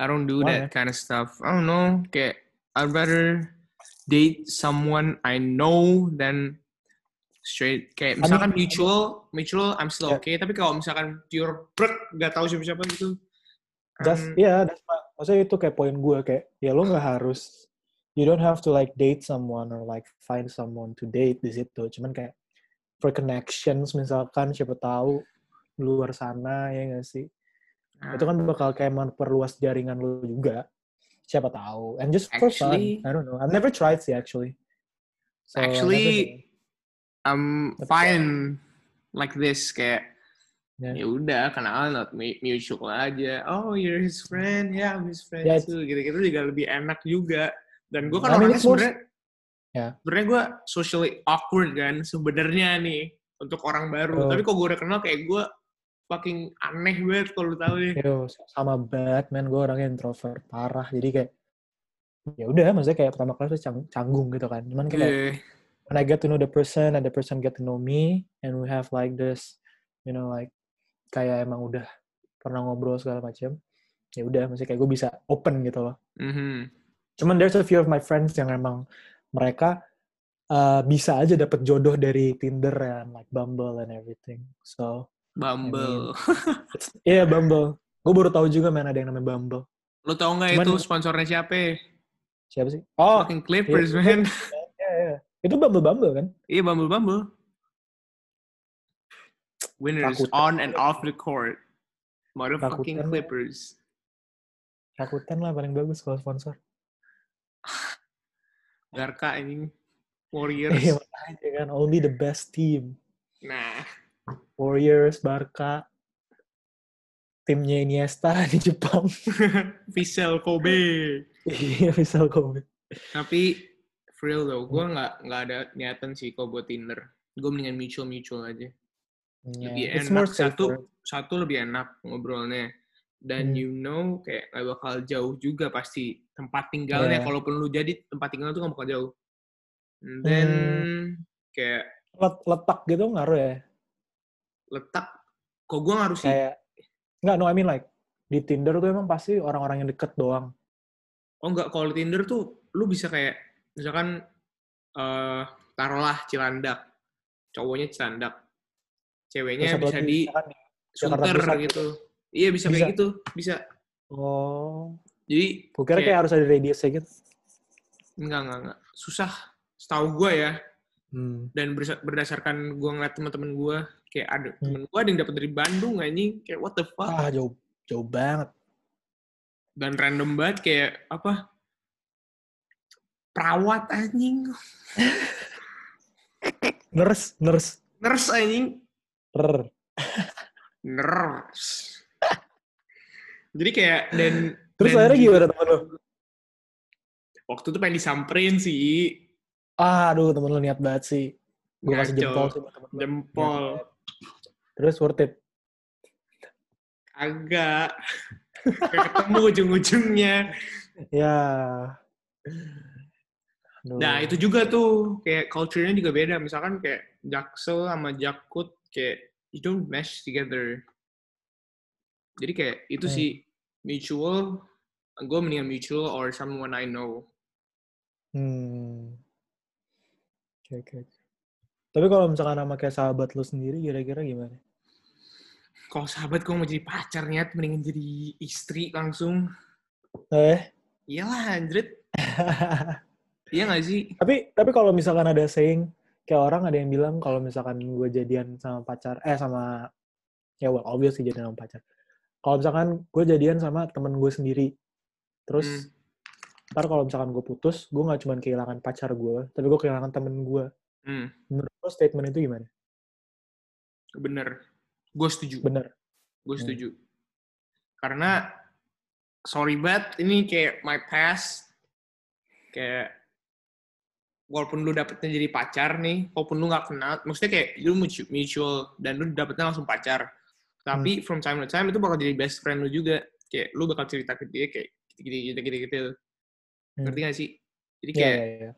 I don't do Why? that kind of stuff. I don't know. Kayak, I'd rather date someone I know than straight. Kayak I mean- misalkan mutual, mutual, I'm still Yeah. okay. Tapi kalau misalkan pure brek, gak tahu siapa-siapa gitu. That's, um, yeah, that's my, maksudnya itu kayak poin gue kayak ya lo nggak harus you don't have to like date someone or like find someone to date di situ. Cuman kayak for connections misalkan siapa tahu luar sana ya nggak sih? Nah, Itu kan bakal kayak memperluas jaringan lo juga. Siapa tahu. And just for Actually- fun. I don't know. I've never tried sih actually. So, Actually. I'm fine like this. Kayak, Yeah. ya udah kenalan not mu- mutual aja. Oh, you're his friend. Yeah, I'm his friend Yeah, too. Gitu-gitu juga lebih enak juga. Dan gue kan I mean, orangnya sebenarnya Ya. sebenarnya gue socially awkward kan sebenarnya nih untuk orang baru. Oh. Tapi kok gue udah kenal kayak gue fucking aneh banget kalau tahu ya. Yo, sama Batman gue orangnya introvert parah. Jadi kayak ya udah maksudnya kayak pertama kali tuh cang- canggung gitu kan. Cuman kayak Yeah. when I get to know the person and the person get to know me and we have like this you know like kayak emang udah pernah ngobrol segala macam ya udah maksudnya kayak gue bisa open gitu loh Mhm. cuman there's a few of my friends yang emang mereka uh, bisa aja dapet jodoh dari Tinder and like Bumble and everything so Bumble. it's, yeah Bumble gue baru tahu juga man ada yang namanya Bumble Lu tau nggak Cuman- itu sponsornya siapa? siapa sih oh Fucking Clippers, iya. man. ya ya itu Bumble Bumble kan Iya, Bumble Bumble. Winners Rakuten. on and off the court. Motherfucking Rakuten. Clippers. Rakuten lah paling bagus kalau sponsor Garka ini Warriors. Iya kan only the best team Nah, Warriors, Barca, timnya Iniesta di Jepang. Vissel Kobe. Iya, misal Kobe. Tapi for real though, gue nggak nggak ada niatan sih kalau buat Tinder. Gue mendingan mutual mutual aja. Lebih Iya, It's enak satu satu lebih enak ngobrolnya. dan Hmm. you know kayak nggak bakal jauh juga pasti tempat tinggalnya Yeah. kalaupun lu jadi tempat tinggal tuh nggak bakal jauh And then Hmm. kayak Let- letak gitu ngaruh ya letak kok gue sih kayak nggak no I mean like di Tinder tuh emang pasti orang-orang yang deket doang. Oh nggak kalau di Tinder tuh lu bisa kayak misalkan eh taruhlah Cilandak. Cowoknya Cilandak. Ceweknya bisa lagi? di Sunter gitu. Iya bisa, kayak Bisa. gitu bisa. Oh. Jadi gue kira kayak harus ada radiusnya gitu. Enggak enggak enggak susah. Setahu gue ya. Hmm. dan berdasarkan gue ngeliat teman-teman gue kayak ada Hmm. temen gue ada yang dapat dari Bandung anjing. Kayak what the fuck? Ah jauh jauh banget. Dan random banget kayak apa? Perawat anjing. Nurse nurse. Nurse anjing. Rrr. nurse. Jadi kayak dan terus dan akhirnya gimana temen lu? Waktu itu pengen disamperin sih. Ah aduh temen lu niat banget sih. Gue kasih jempol sih temen lu. jempol terus worth it agak ketemu ujung-ujungnya ya Aduh. Nah, itu juga tuh kayak culture-nya juga beda. Misalkan kayak Jaksel sama Jakut kayak you don't mesh together. Jadi kayak itu Hmm. sih mutual. Gue mendingan mutual or someone I know. Hmm. Oke, oke. oke. Tapi kalau misalkan sama kayak sahabat lu sendiri, kira-kira gimana? Kalau sahabat gue mau jadi pacar niat mendingan jadi istri langsung. Eh, Iyalah, anjrit. Iya gak sih? tapi tapi kalau misalkan ada saying kayak orang ada yang bilang kalau misalkan gue jadian sama pacar, eh sama ya well obvious sih jadian sama pacar. Kalau misalkan gue jadian sama temen gue sendiri, terus Hmm. ntar kalau misalkan gue putus, gue nggak cuma kehilangan pacar gue, tapi gue kehilangan temen gue. Hmm, Menurut lo statement itu gimana? bener. Gue setuju. Bener. Gue Hmm. setuju. Karena sorry banget ini kayak my past kayak walaupun lu dapetnya jadi pacar nih, walaupun lu nggak kenal, maksudnya kayak lu mutu- mutual dan lu dapetnya langsung pacar. Tapi from time to time itu bakal jadi best friend lu juga. Kayak lu bakal cerita ke dia kayak gitu-gitu gitu-gitu. Hmm. Ngerti gak sih? Jadi Iya, kayak iya, iya.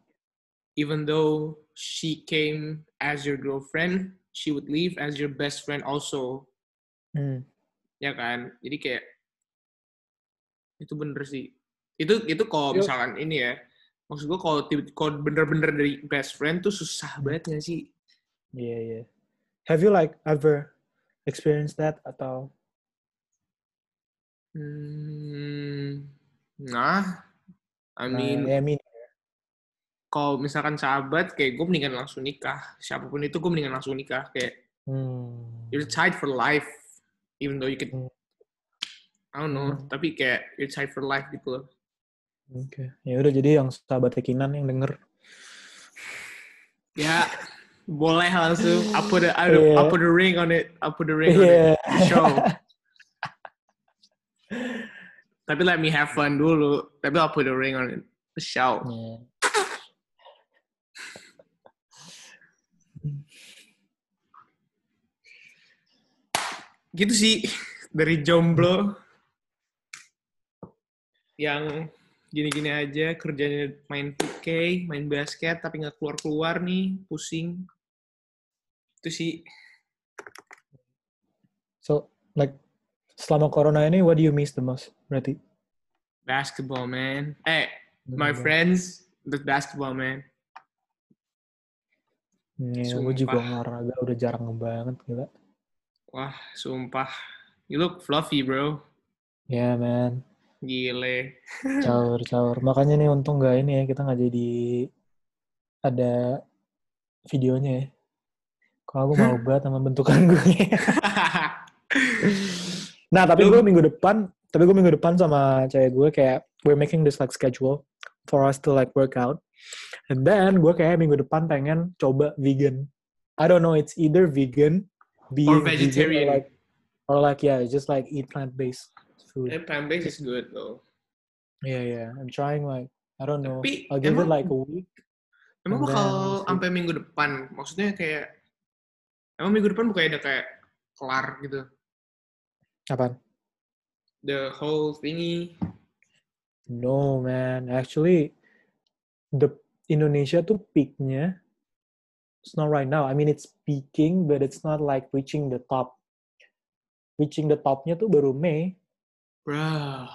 Even though she came as your girlfriend, she would leave as your best friend also. Hmm. ya kan jadi kayak itu bener sih itu itu kalau misalkan ini ya maksud gue kalau kalau bener-bener dari best friend tuh susah Hmm. banget gak sih Iya, iya. Have you like ever experienced that atau hmm, nah I Nah, mean ya, I mean, kalau misalkan sahabat kayak gue mendingan langsung nikah siapa pun itu gue mendingan langsung nikah kayak hmm. you're tied for life even though you could Hmm. I don't know Hmm. tapi kayak you're tied for life gitu loh Oke. Ya udah jadi yang sahabat Kinan yang denger. ya boleh langsung I put a, I. I put a ring on it I put a ring on it Iya. show. Tapi let me have fun dulu. Tapi I'll put a ring on it. Show. Iya. Gitu sih dari jomblo yang gini-gini aja kerjanya main 2K, main basket tapi nggak keluar-keluar nih, pusing. Itu sih So, like selama corona ini what do you miss the most? Berarti. basketball, man. Eh, my Hmm. friends, the basketball, man. Ya, gue juga olahraga udah jarang banget gila. Wah, sumpah. You look fluffy, bro. Ya, man. Gile. Caur, caur. Makanya nih untung gak ini ya, kita nggak jadi ada videonya ya. Kalau gue malu banget sama bentukan gue. nah, tapi gue minggu depan, tapi gue minggu depan sama cewek gue kayak we're making this like schedule for us to like work out. And then gue kayak minggu depan pengen coba vegan. I don't know, it's either vegan, being Or vegetarian. or like, or like yeah, just like eat plant-based food. Eh, plant based is good though. Yeah, yeah. I'm trying like I don't know. Tapi I'll give it emang- like a week. Emang And bakal sampai minggu depan? Maksudnya kayak emang minggu depan bukannya ada kayak kelar gitu? Apaan? the whole thingy? No man, actually the Indonesia tuh peaknya it's not right now. I mean it's peaking, but it's not like reaching the top. Reaching the topnya tuh baru Mei, Bro,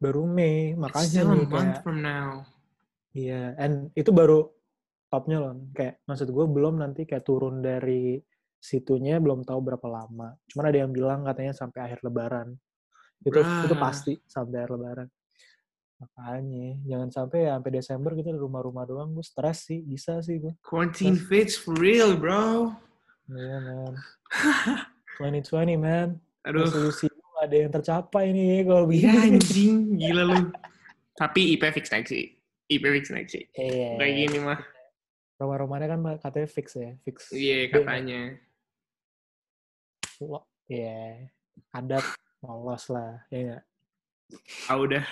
baru Mei. it's Makanya still a nih month kayak from now. Iya, and itu baru topnya loh. Kayak maksud gue belum nanti kayak turun dari situnya belum tahu berapa lama. Cuman ada yang bilang katanya sampai akhir Lebaran. Itu itu Bruh. pasti sampai akhir Lebaran. Makanya jangan sampai ya sampai Desember kita di rumah-rumah doang. Gue stres sih, bisa sih gue. Quarantine fits for real, bro. Iya man. 2020 man. Aduh, Resolusi ada yang tercapai nih kalau iya begini. anjing, gila lu. Tapi IP fix next sih. IP fix next sih. Iya. Kayak gini mah. Rumah-rumahnya kan katanya fix ya, fix. Iya, katanya. Lo- Iya, adat lolos lah, ya nggak? Ah udah,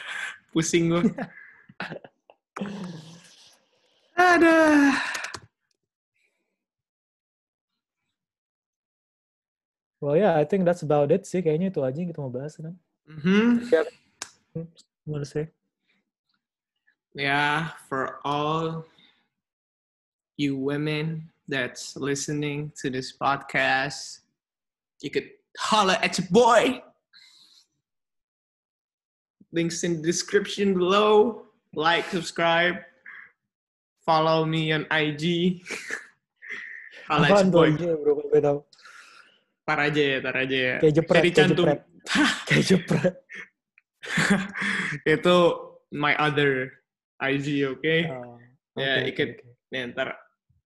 pusing gue. Ada. Well, yeah, I think that's about it sih. Kayaknya itu aja yang kita mau bahas kan. Mhm. Gimana sih? Yeah, for all you women that's listening to this podcast, you could holler at your boy. Links in the description below. Like, subscribe, follow me on IG. tuh boy. bro, gue tau. Tar aja ya, tar aja ya. Kayak jepret, Jadi kayak cantum. jepret. Kayak jepret. Itu my other IG, okay? Oh, Ya, oke, ikut. oke, oke. Nih, ntar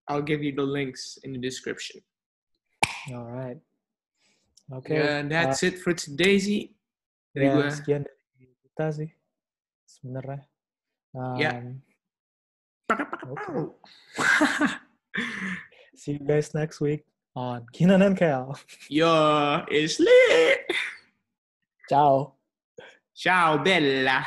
I'll give you the links in the description. Alright. Oke. Yeah, that's it for today sih. Dari ya, gua. sekian kita sih. Sebenarnya. Um, Oke. pau. See you guys next week on Kinan and Kel. Yo, it's lit. Ciao. Ciao, Bella.